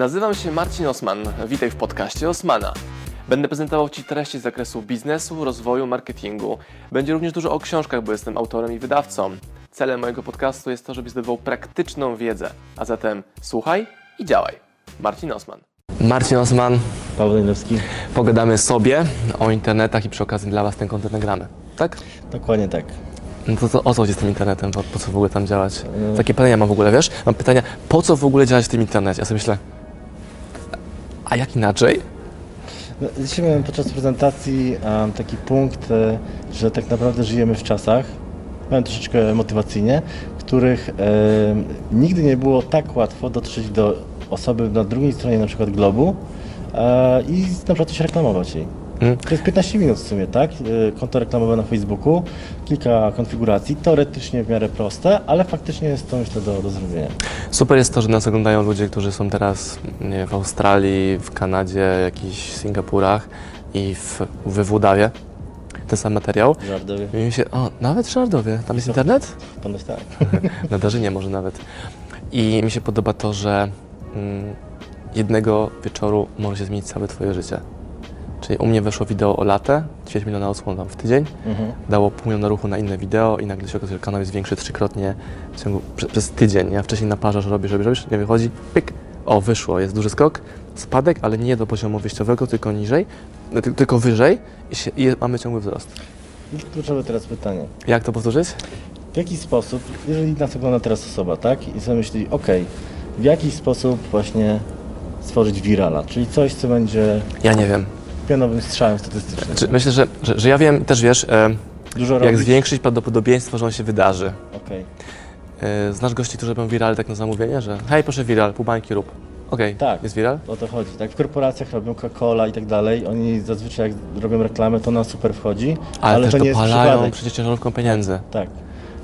Nazywam się Marcin Osman. Witaj w podcaście Osmana. Będę prezentował Ci treści z zakresu biznesu, rozwoju, marketingu. Będzie również dużo o książkach, bo jestem autorem i wydawcą. Celem mojego podcastu jest to, żebyś zdobywał praktyczną wiedzę. A zatem słuchaj i działaj. Marcin Osman. Marcin Osman, Paweł Danielewski. pogadamy sobie o internetach i przy okazji dla Was ten kontent nagramy. Tak? Dokładnie tak. No to, to o co chodzi z tym internetem? Po, po co w ogóle tam działać? Takie pytania mam w ogóle, wiesz? Mam pytania, po co w ogóle działać w tym internecie? Ja sobie myślę, a jak inaczej? No, Dzisiaj miałem podczas prezentacji um, taki punkt, e, że tak naprawdę żyjemy w czasach, powiem troszeczkę motywacyjnie, których nigdy nie było tak łatwo dotrzeć do osoby na drugiej stronie na przykład globu e, i na przykład coś reklamować jej. Mm. To jest 15 minut w sumie, tak? E, Konto reklamowe na Facebooku, kilka konfiguracji, teoretycznie w miarę proste, ale faktycznie jest to myślę do, do zrobienia. Super jest to, że nas oglądają ludzie, którzy są teraz wiem, w Australii, w Kanadzie, jakichś Singapurach i w, we Włodawie. Ten sam materiał. Żardowie. I mi się, o, nawet w Szardowie, tam jest internet? Ponoć tak. Na Darzynie może nawet. I mi się podoba to, że mm, jednego wieczoru może się zmienić całe Twoje życie. Czyli u mnie weszło wideo o latę, 10 miliona odsłon tam w tydzień, Mhm. dało pół miliona ruchu na inne wideo i nagle się okazuje, że kanał jest większy trzykrotnie w ciągu, prze, przez tydzień. Ja wcześniej naparzasz, robisz, robisz, robisz, nie wychodzi, pyk, o wyszło, jest duży skok, spadek, ale nie do poziomu wyjściowego, tylko niżej, ty, tylko wyżej i, się, i mamy ciągły wzrost. I kluczowe teraz pytanie. Jak to powtórzyć? W jaki sposób, jeżeli nas ogląda teraz osoba, tak, i sobie myśli, ok, w jaki sposób właśnie stworzyć virala, czyli coś, co będzie Ja nie wiem. Pionowym strzałem statystycznym. Myślę, że, że, że ja wiem, też wiesz, e, Dużo jak robić? zwiększyć prawdopodobieństwo, że on się wydarzy. Okej, E, znasz gości, którzy robią viral tak na zamówienie, że hej, proszę viral, pół bańki rób. Okej, Tak. jest viral? o to chodzi. Tak, w korporacjach robią Coca-Cola i tak dalej, oni zazwyczaj jak robią reklamę, to na super wchodzi, Ale, ale, też to nie jest dopalają przecież ciężarówką pieniędzy. Tak.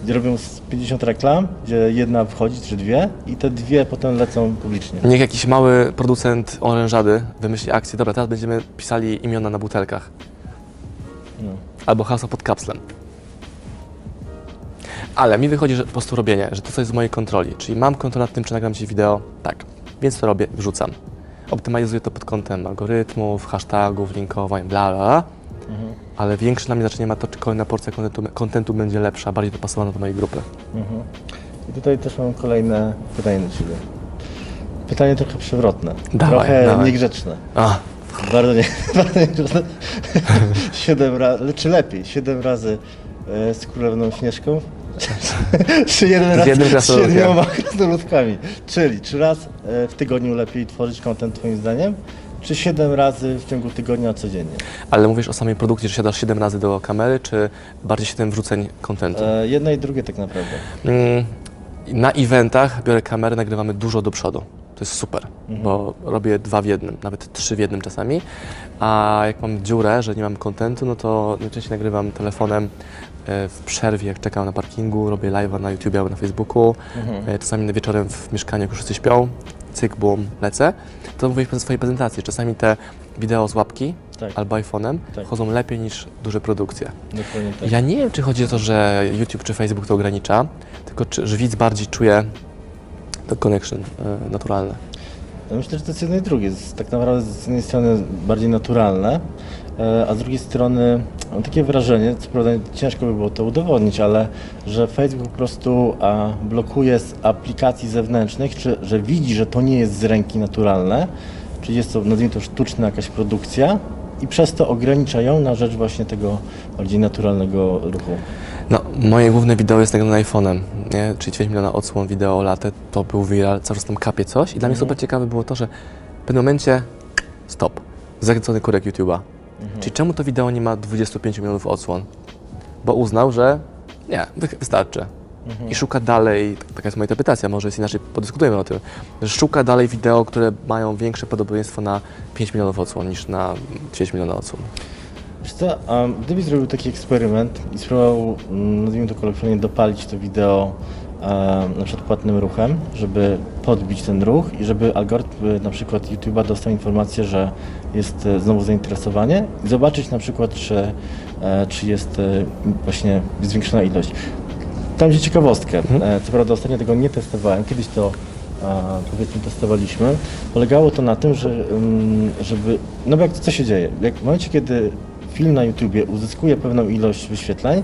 Gdzie robią z 50 reklam, gdzie jedna wchodzi, czy dwie i te dwie potem lecą publicznie. Niech jakiś mały producent orężady wymyśli akcję, dobra, teraz będziemy pisali imiona na butelkach. No. Albo hasło pod kapslem. Ale mi wychodzi, że po prostu robienie, że to coś jest w mojej kontroli. Czyli mam kontrolę nad tym, czy nagram Ci wideo? Tak. Więc to robię, wrzucam. Optymalizuję to pod kątem algorytmów, hashtagów, linkowań, bla, bla, bla. Mhm. Ale większe dla mnie znaczenie ma to, czy kolejna porcja kontentu, kontentu będzie lepsza, bardziej dopasowana do mojej grupy. Mhm. I tutaj też mam kolejne pytanie do Ciebie. Pytanie trochę przewrotne, Dawaj, trochę dawaj. niegrzeczne. A, Bardzo nie, bardzo niegrzeczne. Siedem razy, czy lepiej, siedem razy e, z królewną Śnieżką, czy jeden raz jednym z siedmioma krasnoludkami. Czyli, czy raz e, w tygodniu lepiej tworzyć content Twoim zdaniem, czy siedem razy w ciągu tygodnia codziennie? ale mówisz o samej produkcji, że siadasz 7 razy do kamery, czy bardziej 7 wrzuceń kontentu? E, jedno i drugie tak naprawdę. Mm, Na eventach biorę kamerę, nagrywamy dużo do przodu. To jest super, bo robię dwa w jednym, nawet trzy w jednym czasami. A jak mam dziurę, że nie mam kontentu, no to najczęściej nagrywam telefonem e, w przerwie, jak czekam na parkingu, robię live'a na YouTube albo na Facebooku. E, Czasami wieczorem w mieszkaniu, jak już wszyscy śpią, cyk, bum, lecę. To mówię w swojej prezentacji. Czasami te wideo z łapki Tak. albo iPhone'em Tak. chodzą lepiej niż duże produkcje. Dokładnie tak. Ja nie wiem, czy chodzi o to, że YouTube czy Facebook to ogranicza, tylko czy, że widz bardziej czuje to connection e, naturalne. Ja myślę, że to jest jedno i drugie. Jest tak naprawdę z jednej strony bardziej naturalne, a z drugiej strony mam takie wrażenie, co prawda ciężko by było to udowodnić, ale że Facebook po prostu a, blokuje z aplikacji zewnętrznych, czy że widzi, że to nie jest z ręki naturalne, czyli jest to, nazwijmy to, sztuczna jakaś produkcja i przez to ogranicza ją na rzecz właśnie tego bardziej naturalnego ruchu. No, moje główne wideo jest nagrane iPhone'em, nie? czyli 9 miliona odsłon wideo latę, to był viral, cały czas tam kapie coś i dla mnie super ciekawe było to, że w pewnym momencie stop, zakręcony kurek YouTube'a. Czyli czemu to wideo nie ma 25 milionów odsłon? Bo uznał, że nie, wy- wystarczy. I szuka dalej, taka jest moja interpretacja, może jest inaczej, podyskutujemy o tym, że szuka dalej wideo, które mają większe prawdopodobieństwo na 5 milionów odsłon niż na 10 milionów odsłon. Wiesz co, a gdybyś zrobił taki eksperyment i spróbował, mm, nazwijmy to kolokwialnie, dopalić to wideo na przykład płatnym ruchem, żeby podbić ten ruch i żeby algorytm e, na przykład YouTube'a dostał informację, że jest e, znowu zainteresowanie i zobaczyć na przykład, czy, e, czy jest e, właśnie zwiększona ilość. Tam gdzie ciekawostkę. E, co prawda ostatnio tego nie testowałem, kiedyś to powiedzmy testowaliśmy, polegało to na tym, że mm, żeby, no bo jak co się dzieje? Jak w momencie, kiedy film na YouTubie uzyskuje pewną ilość wyświetleń,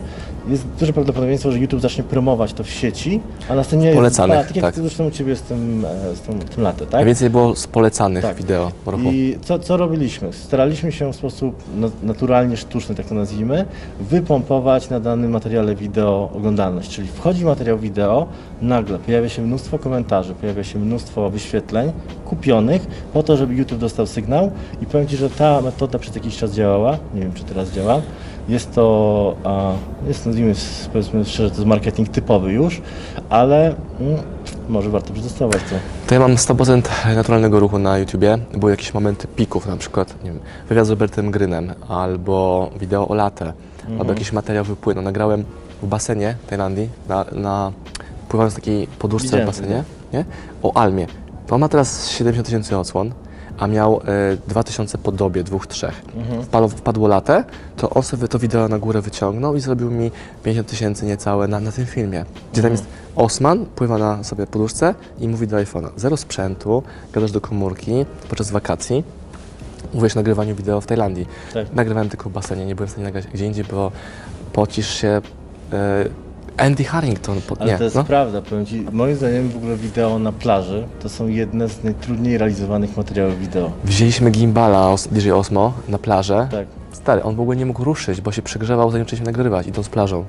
jest duże prawdopodobieństwo, że YouTube zacznie promować to w sieci, a następnie Polecanych, tak, tak jak zresztą u Ciebie z tym, e, z tym, tym latem, tak? Najwięcej było z polecanych Tak. wideo ruchu. I co, co robiliśmy? Staraliśmy się w sposób na- naturalnie sztuczny, tak to nazwijmy, wypompować na danym materiale wideo oglądalność. Czyli wchodzi materiał wideo, nagle pojawia się mnóstwo komentarzy, pojawia się mnóstwo wyświetleń kupionych po to, żeby YouTube dostał sygnał i powiem Ci, że ta metoda przez jakiś czas działała, nie wiem czy teraz działa. Jest to, jest nazwijmy, powiedzmy szczerze, to jest marketing typowy już, ale mm, może warto przetestować to. To ja mam 100% naturalnego ruchu na YouTubie. Były jakieś momenty pików, na przykład nie wiem, wywiad z Robertem Grynem, albo wideo o latę, albo jakiś materiał wypłynął. Nagrałem w basenie w Tajlandii, na, na pływając w takiej poduszce Widziałem w basenie, nie? o Almie. To ma teraz 70 tysięcy odsłon, a miał e, 2000 po dobie, dwóch, trzech. Wpadło, wpadło latę, to on sobie to wideo na górę wyciągnął i zrobił mi 50 tysięcy niecałe na, na tym filmie. Gdzie tam jest Osman, pływa na sobie poduszce i mówi do iPhone'a. Zero sprzętu, gadasz do komórki podczas wakacji. Mówisz o nagrywaniu wideo w Tajlandii. Tak. Nagrywałem tylko w basenie, nie byłem w stanie nagrać gdzie indziej, bo pocisz się. E, Andy Harrington, po, Ale nie, to jest no. prawda, powiem Ci, moim zdaniem w ogóle wideo na plaży to są jedne z najtrudniej realizowanych materiałów wideo. Wzięliśmy gimbala DJ Osmo na plażę. Tak. Stary, on w ogóle nie mógł ruszyć, bo się przegrzewał zanim zaczęliśmy nagrywać, idąc plażą.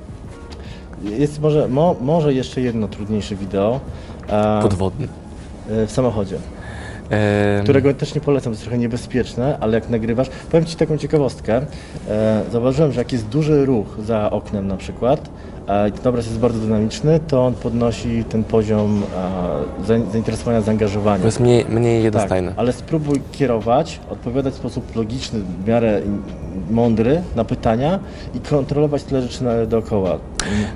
Jest może, mo, może jeszcze jedno trudniejsze wideo e, Podwodny. e, w samochodzie, Em, którego też nie polecam, to jest trochę niebezpieczne, ale jak nagrywasz, powiem Ci taką ciekawostkę, e, zauważyłem, że jak jest duży ruch za oknem na przykład, a ten obraz jest bardzo dynamiczny, to on podnosi ten poziom zain- zainteresowania, zaangażowania. To jest mniej, mniej Tak, jednostajne. ale spróbuj kierować, odpowiadać w sposób logiczny, w miarę mądry na pytania i kontrolować tyle rzeczy dookoła.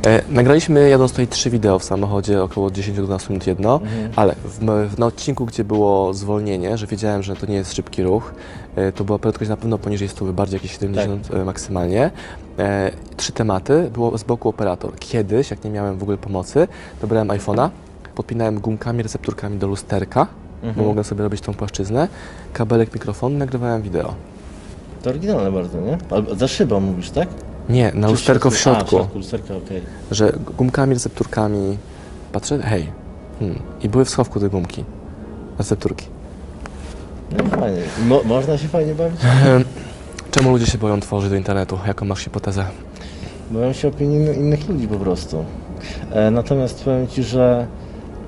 E, nagraliśmy jadąc tutaj trzy wideo w samochodzie, około 10-12 minut jedno, Mhm. ale w, na odcinku, gdzie było zwolnienie, że wiedziałem, że to nie jest szybki ruch, to była prędkość na pewno poniżej 100, bardziej jakieś 70 Tak. e, maksymalnie. E, trzy tematy, było z boku operator. Kiedyś, jak nie miałem w ogóle pomocy, dobrałem iPhone'a, podpinałem gumkami, recepturkami do lusterka, bo Mhm. mogłem sobie robić tą płaszczyznę, kabelek mikrofonu, nagrywałem wideo. To oryginalne bardzo, nie? Albo za szybą mówisz, tak? Nie, na Czy lusterko w A, w środku. środku, lusterko, okej. że gumkami, recepturkami, patrzę, hej, hmm. i były w schowku te gumki, recepturki. No fajnie. Mo, można się fajnie bawić? Ehm, Czemu ludzie się boją tworzyć do internetu? Jaką masz hipotezę? Boją się opinii inny- innych ludzi po prostu. E, natomiast powiem Ci, że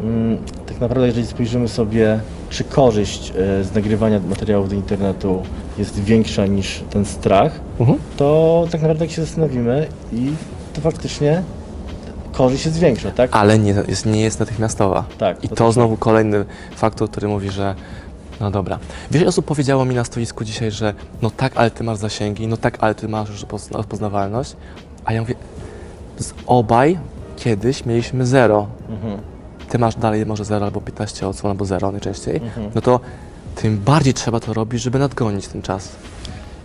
mm, tak naprawdę jeżeli spojrzymy sobie, czy korzyść e, z nagrywania materiałów do internetu jest większa niż ten strach, Mhm. to tak naprawdę jak się zastanowimy i to faktycznie korzyść jest większa, tak? Ale nie jest, nie jest natychmiastowa. Tak, I to to, znowu kolejny faktor, który mówi, że no dobra. Wiele osób powiedziało mi na stoisku dzisiaj, że no tak, ale ty masz zasięgi, no tak, ale ty masz rozpoznawalność. A ja mówię, z obaj kiedyś mieliśmy zero. Mhm. Ty masz dalej może zero albo 15 odsłon, albo zero najczęściej. Mhm. No to tym bardziej trzeba to robić, żeby nadgonić ten czas.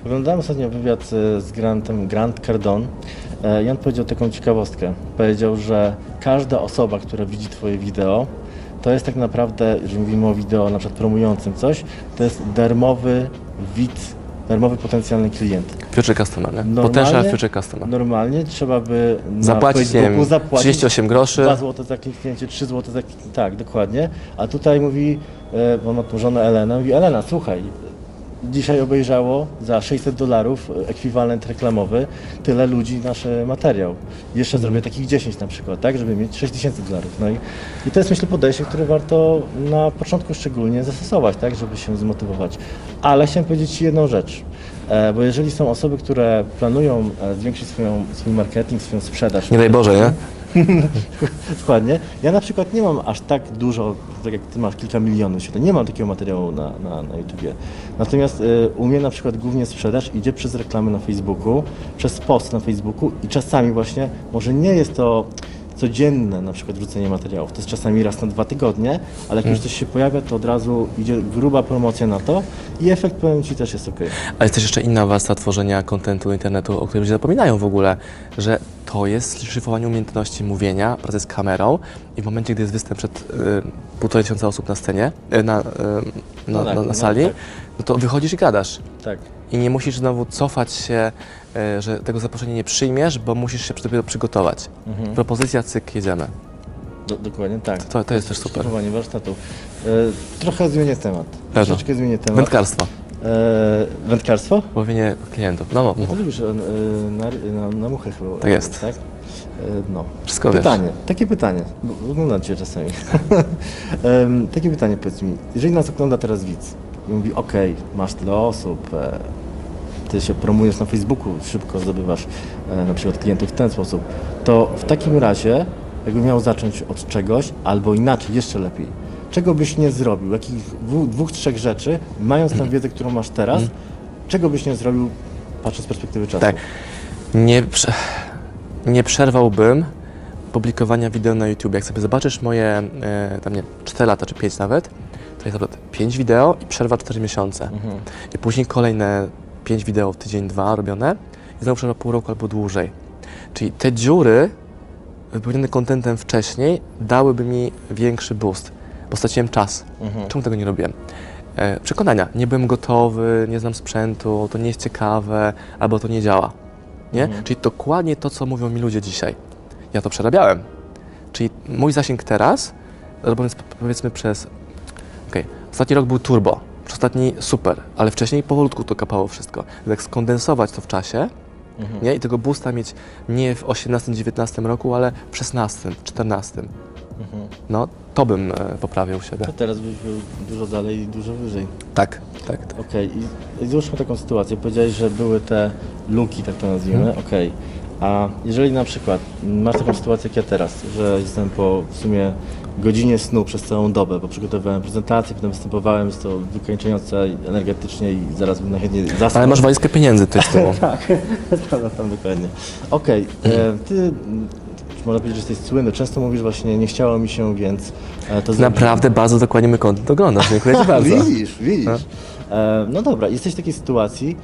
Oglądałem ostatnio wywiad e, z Grantem, Grant Cardone e, i on powiedział taką ciekawostkę. Powiedział, że każda osoba, która widzi Twoje wideo, to jest tak naprawdę, jeżeli mówimy o wideo na przykład promującym coś, to jest darmowy widz, darmowy potencjalny klient. Future customer, nie? Potential future customer. Normalnie trzeba by na Zapłacić, nie wiem, zapłacić 38 groszy. 2 zł za kliknięcie, 3 zł za kliknięcie, tak, dokładnie. A tutaj mówi, e, bo ma tą żonę Elenę, mówi Elena, słuchaj, dzisiaj obejrzało za 600 dolarów e, ekwiwalent reklamowy tyle ludzi nasz materiał. Jeszcze zrobię takich 10 na przykład, tak, żeby mieć 6000 dolarów. No i, i to jest myślę podejście, które warto na początku szczególnie zastosować, tak, żeby się zmotywować. Ale chciałem powiedzieć Ci jedną rzecz. E, Bo jeżeli są osoby, które planują e, zwiększyć swoją, swój marketing, swoją sprzedaż, Nie daj Boże, nie? Dokładnie. Ja na przykład nie mam aż tak dużo, tak jak ty masz kilka milionów świetla, nie mam takiego materiału na, na, na YouTubie. Natomiast y, u mnie na przykład głównie sprzedaż idzie przez reklamy na Facebooku, przez post na Facebooku i czasami właśnie, może nie jest to codzienne na przykład wrzucenie materiałów. To jest czasami raz na dwa tygodnie, ale jak już coś się pojawia, to od razu idzie gruba promocja na to i efekt powiem Ci też jest ok. Ale jest też jeszcze inna warstwa tworzenia kontentu internetu, o której ludzie zapominają w ogóle, że to jest szlifowanie umiejętności mówienia, pracy z kamerą i w momencie, gdy jest występ przed y, półtorej tysiąca osób na scenie, y, na, y, na, No tak, na, na no sali, tak. no to wychodzisz i gadasz. Tak. I nie musisz znowu cofać się, y, że tego zaproszenia nie przyjmiesz, bo musisz się dopiero przygotować. Mhm. Propozycja, cyk, jedziemy. Do, dokładnie tak. To, to jest też super. Szlifowanie warsztatów. E, trochę zmienię temat. Pewno. Troszeczkę zmienię temat. Wędkarstwo, E, wędkarstwo? łowienie klientów. No, no, No to lubisz e, na, na, na muchę chyba. Tak jest. Tak? E, no. wszystko wiesz. Pytanie, takie pytanie, bo oglądam Cię czasami. Takie pytanie powiedz mi, jeżeli nas ogląda teraz widz i mówi, okej, masz tyle osób, e, Ty się promujesz na Facebooku, szybko zdobywasz e, na przykład klientów w ten sposób, to w takim razie, jakby miał zacząć od czegoś, albo inaczej, jeszcze lepiej, czego byś nie zrobił, jakich dwóch, trzech rzeczy, mając Mhm. tę wiedzę, którą masz teraz, czego byś nie zrobił, patrząc z perspektywy czasu? Tak. Nie, prze, nie przerwałbym publikowania wideo na YouTube. Jak sobie zobaczysz moje, e, tam nie 4 lata czy 5 nawet, to jest naprawdę 5 wideo i przerwa 4 miesiące. Mhm. I później kolejne 5 wideo w tydzień, dwa robione i znowu przerwa pół roku albo dłużej. Czyli te dziury wypełnione kontentem wcześniej dałyby mi większy boost, bo straciłem czas. Mhm. Czemu tego nie robiłem? E, przekonania. Nie byłem gotowy, nie znam sprzętu, to nie jest ciekawe, albo to nie działa. Nie? Mhm. Czyli dokładnie to, co mówią mi ludzie dzisiaj. Ja to przerabiałem. Czyli mój zasięg teraz, robiąc powiedzmy przez. Okej, ostatni rok był turbo, ostatni super, ale wcześniej powolutku to kapało wszystko. Jak skondensować to w czasie, Mhm. nie? I tego boosta mieć nie w 18-19 roku, ale w 16, 14. Mhm. No, to bym e, poprawił siebie. To teraz byś był dużo dalej i dużo wyżej. Tak, tak, tak. Okej, i, i złóżmy taką sytuację. Powiedziałeś, że były te luki, tak to nazwijmy. Mhm. Okej. A jeżeli na przykład masz taką sytuację jak ja teraz, że jestem po w sumie godzinie snu przez całą dobę, bo przygotowywałem prezentację, potem występowałem, jest to wykańczające energetycznie i zaraz bym najchętniej zasnął. Ale masz walizkę pieniędzy, ty z tyłu. Tak, prawda, tam dokładnie. Okej, e, ty, można powiedzieć, że jesteś słynny. Często mówisz właśnie, nie chciało mi się, więc e, to zrobiłem. Naprawdę bardzo dokładnie mój kontent oglądasz. Dziękuję Ci bardzo. Widzisz, widzisz. E, no dobra, jesteś w takiej sytuacji,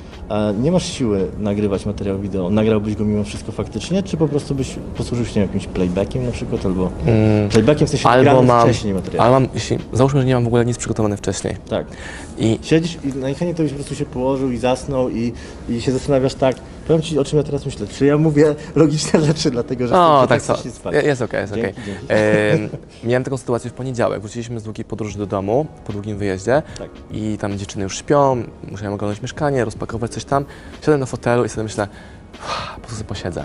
nie masz siły nagrywać materiał wideo. Nagrałbyś go mimo wszystko faktycznie, czy po prostu byś posłużył się jakimś playbackiem na przykład, albo playbackiem w sensie Albo mam, wcześniej materiał. ale mam, jeśli, załóżmy, że nie mam w ogóle nic przygotowane wcześniej. Tak. I Siedzisz i najchętniej to byś po prostu się położył i zasnął i, i się zastanawiasz tak, powiem Ci o czym ja teraz myślę. Czy ja mówię logiczne rzeczy, dlatego że No, chcę tak co. spać. Jest okej, jest okej. Miałem taką sytuację w poniedziałek. Wróciliśmy z długiej podróży do domu, po długim wyjeździe. Tak. I tam dziewczyny już śpią, musiałem oglądać mieszkanie, rozpakować coś tam. Siadłem na fotelu i sobie myślę, "Uff, po co sobie posiedzę.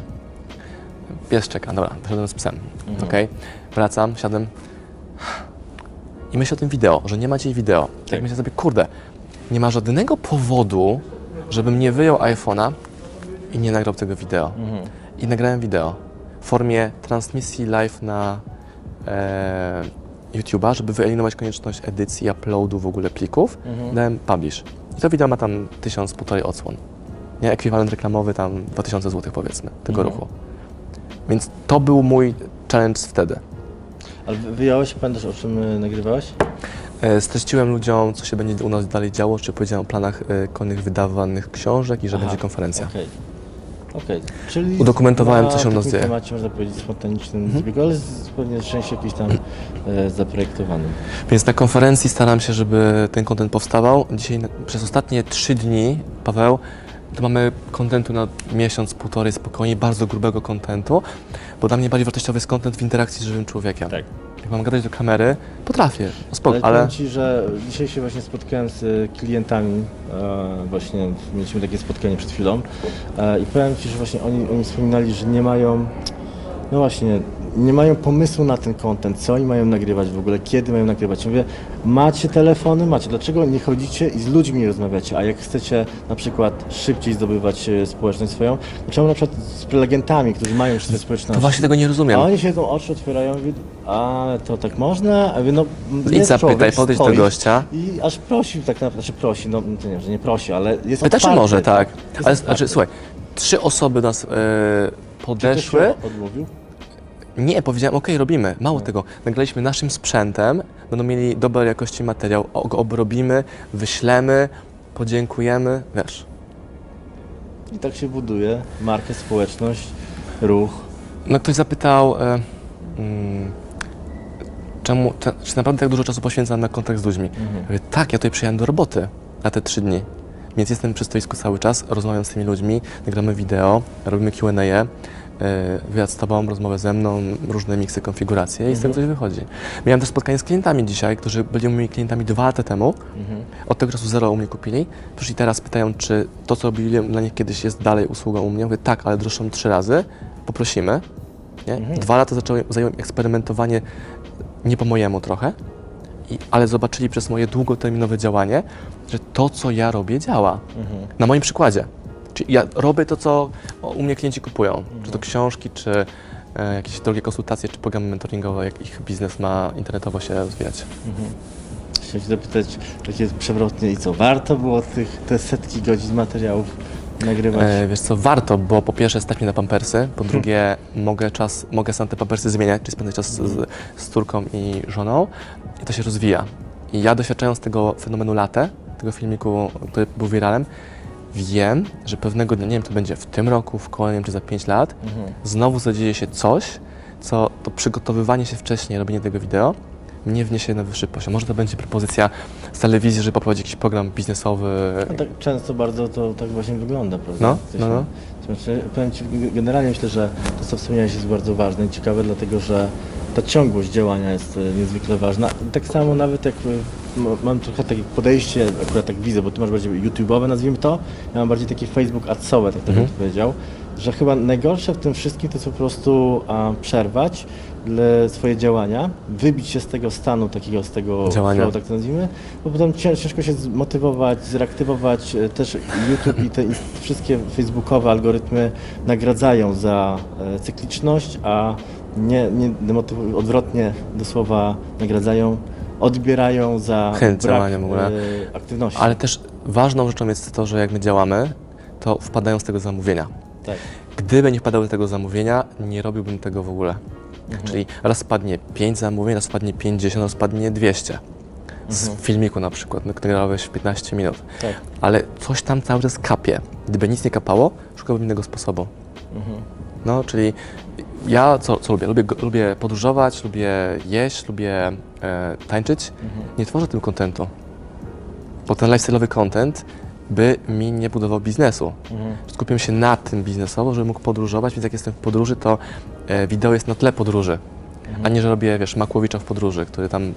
Pies czeka, dobra, z psem. Mhm. Okej, wracam, siadłem. I myślę o tym wideo, że nie ma dzisiaj wideo. Tak. Jak myślę sobie, kurde, nie ma żadnego powodu, żebym nie wyjął iPhone'a i nie nagrał tego wideo. Mhm. I nagrałem wideo w formie transmisji live na e, YouTube'a, żeby wyeliminować konieczność edycji, uploadu w ogóle plików. Mhm. Dałem publish. I to wideo ma tam tysiąc, półtorej odsłon. Nie, ekwiwalent reklamowy tam 2000 zł powiedzmy, tego Mhm. ruchu. Więc to był mój challenge wtedy. Ale wy- wyjąłeś, pamiętasz o czym y, nagrywałeś? E, streściłem ludziom, co się będzie u nas dalej działo, czy powiedziałem o planach e, kolejnych wydawanych książek i że Aha, będzie konferencja. Okej. Okej. Czyli Udokumentowałem, na co się u nas takim dzieje. temacie, można powiedzieć, spontanicznym Mhm. zbiegu, ale z pewnie z części jakiś tam e, zaprojektowanym. Więc na konferencji staram się, żeby ten kontent powstawał. Dzisiaj na- przez ostatnie trzy dni, Paweł, to mamy kontentu na miesiąc, półtorej spokojnie, bardzo grubego kontentu, bo dla mnie bardziej wartościowy jest kontent w interakcji z żywym człowiekiem. Tak. Jak mam gadać do kamery, potrafię, no spoko, Ale, ale, powiem Ci, że dzisiaj się właśnie spotkałem z e, klientami, e, właśnie mieliśmy takie spotkanie przed chwilą e, i powiem Ci, że właśnie oni, oni wspominali, że nie mają, no właśnie, nie mają pomysłu na ten content, co oni mają nagrywać w ogóle, kiedy mają nagrywać. Mówię, macie telefony, macie, dlaczego nie chodzicie i z ludźmi rozmawiacie, a jak chcecie na przykład szybciej zdobywać e, społeczność swoją, to czemu na przykład z prelegentami, którzy mają już swoje społeczności, to właśnie tego nie rozumiem. a oni siedzą, oczy otwierają i ale to tak można? A mówię, no, Idź zapytaj, podejdź do gościa. I aż prosi tak naprawdę, znaczy prosi, no to nie, że nie prosi, ale jest Pyta, czy otwarty, może, tak. Ale znaczy, słuchaj, trzy osoby nas e, Czy ktoś podeszły. się odmówił? Nie, powiedziałem, okej, robimy. Mało tego, nagraliśmy naszym sprzętem, będą mieli dobrej jakości materiał, go obrobimy, wyślemy, podziękujemy, wiesz. I tak się buduje markę, społeczność, ruch. No ktoś zapytał, e, mm, czemu, te, czy naprawdę tak dużo czasu poświęcam na kontakt z ludźmi? Ja mówię, tak, ja tutaj przyjechałem do roboty na te trzy dni. Więc jestem przy stoisku cały czas, rozmawiam z tymi ludźmi, nagramy wideo, robimy Q&A, e, wywiad z Tobą, rozmowę ze mną, różne miksy, konfiguracje i z tego coś wychodzi. Miałem też spotkanie z klientami dzisiaj, którzy byli moimi klientami dwa lata temu, od tego czasu zero u mnie kupili, przyszli teraz, pytają, czy to, co robiłem dla nich kiedyś jest dalej usługą u mnie. Mówię, tak, ale droższą trzy razy, poprosimy. Nie? Dwa lata zacząłem, zająłem eksperymentowanie nie po mojemu trochę, i, ale zobaczyli przez moje długoterminowe działanie, że to, co ja robię, działa. Na moim przykładzie. Czyli ja robię to, co u mnie klienci kupują. Czy to książki, czy e, jakieś drogie konsultacje, czy programy mentoringowe, jak ich biznes ma internetowo się rozwijać. Chciałem się zapytać, takie przewrotnie i co, warto było tych, te setki godzin materiałów nagrywać? E, wiesz co, warto, bo po pierwsze stać mnie na pampersy, po drugie mogę czas, mogę sam te pampersy zmieniać, czyli spędzać czas z, z córką i żoną i to się rozwija. I ja doświadczając tego fenomenu latę, tego filmiku, który był wiralem, wiem, że pewnego dnia, nie wiem, to będzie w tym roku, w kolejnym czy za 5 lat, Mhm. znowu zadzieje się coś, co to przygotowywanie się wcześniej, robienie tego wideo, mnie wniesie na wyższy poziom. Może to będzie propozycja z telewizji, żeby poprowadzić jakiś program biznesowy. No tak często bardzo to tak właśnie wygląda, prawda? No, To no, no. Znaczy, powiem Ci, generalnie myślę, że to, co wspomniałeś, jest bardzo ważne i ciekawe, dlatego że ta ciągłość działania jest e, niezwykle ważna. Tak samo nawet jak e, mam trochę takie podejście, akurat tak widzę, bo Ty masz bardziej YouTube'owe, nazwijmy to, ja mam bardziej takie Facebook adsowe, tak Mhm. bym powiedział, że chyba najgorsze w tym wszystkim to jest po prostu a, przerwać le- swoje działania, wybić się z tego stanu takiego, z tego Działania. flow, tak to nazwijmy, bo potem cię- ciężko się zmotywować, zreaktywować. E, Też YouTube i te wszystkie facebookowe algorytmy nagradzają za e, cykliczność, a nie, nie odwrotnie do słowa nagradzają, odbierają za Chęć brak działania w ogóle. e, aktywności. Ale też ważną rzeczą jest to, że jak my działamy, to wpadają z tego zamówienia. Tak. Gdyby nie wpadały tego zamówienia, nie robiłbym tego w ogóle. Mhm. Czyli raz spadnie 5 zamówień, raz spadnie 50, raz spadnie 200. Z Mhm. filmiku na przykład, no, który grałeś w 15 minut. Tak. Ale coś tam cały czas kapie. Gdyby nic nie kapało, szukałbym innego sposobu. Mhm. No, czyli ja co, co lubię? lubię? Lubię podróżować, lubię jeść, lubię e, tańczyć. Mhm. Nie tworzę tym kontentu. Bo ten lifestyle'owy content by mi nie budował biznesu. Mhm. Skupiłem się na tym biznesowo, żebym mógł podróżować, więc jak jestem w podróży, to e, wideo jest na tle podróży, a nie, że robię, wiesz, Makłowicza w podróży, który tam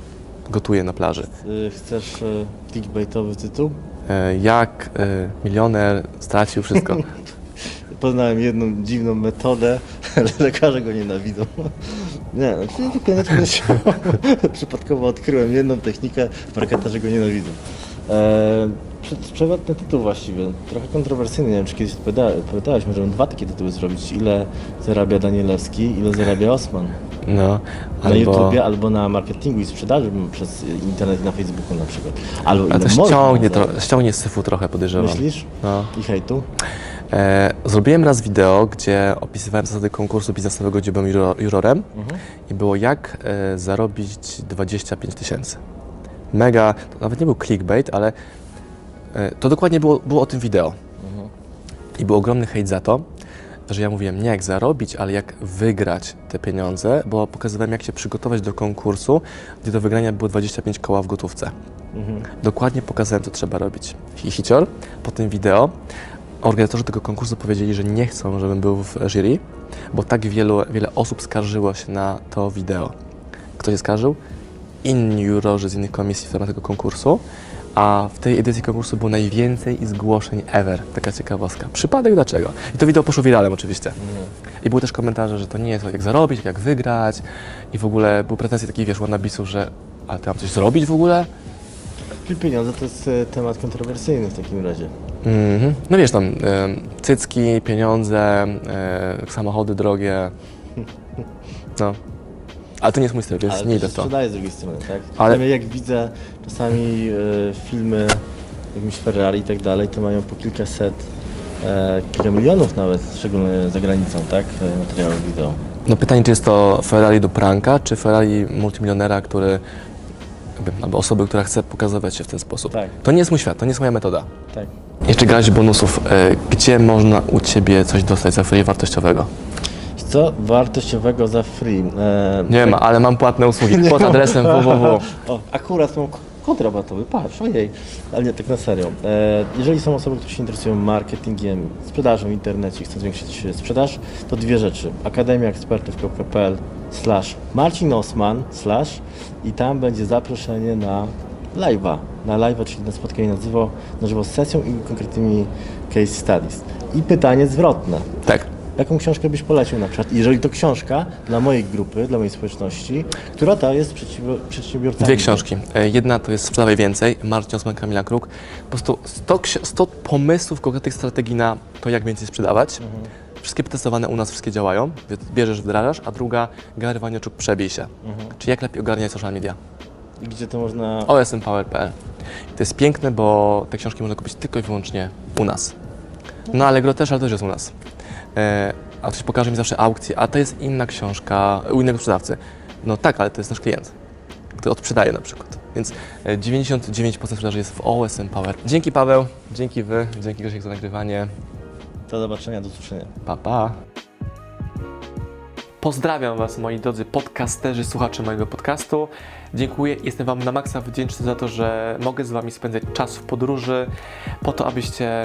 gotuje na plaży. Y, Chcesz e, clickbaitowy tytuł? E, jak e, milioner stracił wszystko. Poznałem jedną dziwną metodę, ale lekarze go nienawidzą. Nie, no, czyli tylko nie Przypadkowo odkryłem jedną technikę, marketerzy go nienawidzą. E, przewrotny tytuł właściwie, trochę kontrowersyjny, nie wiem czy kiedyś odpowiada- opowiadałeś, możemy dwa takie tytuły zrobić. Ile zarabia Danielewski, ile zarabia Osman? No, Na albo... YouTubie albo na marketingu i sprzedaży przez internet na Facebooku na przykład. Albo A ile to ściągnie, tro, ściągnie syfu trochę, podejrzewam. Myślisz? No. I hejtu? E, zrobiłem raz wideo, gdzie opisywałem zasady konkursu biznesowego, gdzie byłem juro, jurorem Mhm. i było jak e, zarobić 25 tysięcy. Mega, to nawet nie był clickbait, ale to dokładnie było, było o tym wideo. I był ogromny hejt za to, że ja mówiłem nie jak zarobić, ale jak wygrać te pieniądze, bo pokazywałem jak się przygotować do konkursu, gdzie do wygrania było 25 koła w gotówce. Mhm. Dokładnie pokazałem, co trzeba robić. I hicior po tym wideo organizatorzy tego konkursu powiedzieli, że nie chcą, żebym był w jury, bo tak wielu, wiele osób skarżyło się na to wideo. Kto się skarżył? Inni jurorzy z innych komisji w ramach tego konkursu, a w tej edycji konkursu było najwięcej zgłoszeń ever. Taka ciekawostka. Przypadek dlaczego? I to wideo poszło wiralem oczywiście. I były też komentarze, że to nie jest jak zarobić, jak wygrać i w ogóle były pretensje takich, wiesz, wanabisów, że ale ty mam coś zrobić w ogóle? Pieniądze to jest e, temat kontrowersyjny w takim razie. Mhm. No wiesz tam, em, cycki, pieniądze, e, samochody drogie. No. Ale to nie jest mój styl, więc nie idę w to. sprzedaje z drugiej strony, tak? Ale- Ale jak widzę czasami e, filmy jakimś Ferrari i tak dalej, to mają po kilkaset, e, kilka milionów nawet, szczególnie za granicą, tak? E, materiałów wideo. No pytanie, czy jest to Ferrari do pranka, czy Ferrari multimilionera, który, jakby, albo osoby, która chce pokazywać się w ten sposób. Tak. To nie jest mój świat, to nie jest moja metoda. Tak. Jeszcze grać bonusów. E, Gdzie można u Ciebie coś dostać za free wartościowego? Co wartościowego za free? E, Nie ma, ale mam płatne usługi pod adresem www. O, akurat mam kod rabatowy, patrz, ojej. Ale nie, tak na serio. E, jeżeli są osoby, które się interesują marketingiem, sprzedażą w internecie i chcą zwiększyć sprzedaż, to dwie rzeczy. akademiaekspertów.pl slash Marcin Osman slash i tam będzie zaproszenie na live'a. Na live'a, czyli na spotkanie na żywo, na żywo z sesją i konkretnymi case studies. I pytanie zwrotne. Tak. Jaką książkę byś polecił na przykład? Jeżeli to książka dla mojej grupy, dla mojej społeczności, która ta jest przedsiębior- przedsiębiorcami. Dwie książki. E, Jedna to jest Sprzedawaj Więcej, Marcin Osman, Kamila Kruk. Po prostu 100, ksi- 100 pomysłów, konkretnych strategii na to, jak więcej sprzedawać. Wszystkie testowane u nas, wszystkie działają, więc bierzesz, wdrażasz, a druga, Gary Waniaczuk, przebij się. Czy jak lepiej ogarniać social media? I Gdzie to można... osmpower.pl. To jest piękne, bo te książki można kupić tylko i wyłącznie u nas. No ale też, ale też jest u nas. E, a ktoś pokaże mi zawsze aukcję, a to jest inna książka u innego sprzedawcy. No tak, ale to jest nasz klient, który odprzedaje na przykład. Więc e, 99% sprzedaży jest w OSM Power. Dzięki Paweł, dzięki Wy, dzięki Grzesiek za nagrywanie. Do zobaczenia, do usłyszenia. Pa, pa. Pozdrawiam Was, moi drodzy podcasterzy, słuchacze mojego podcastu. Dziękuję, jestem Wam na maksa wdzięczny za to, że mogę z Wami spędzać czas w podróży, po to, abyście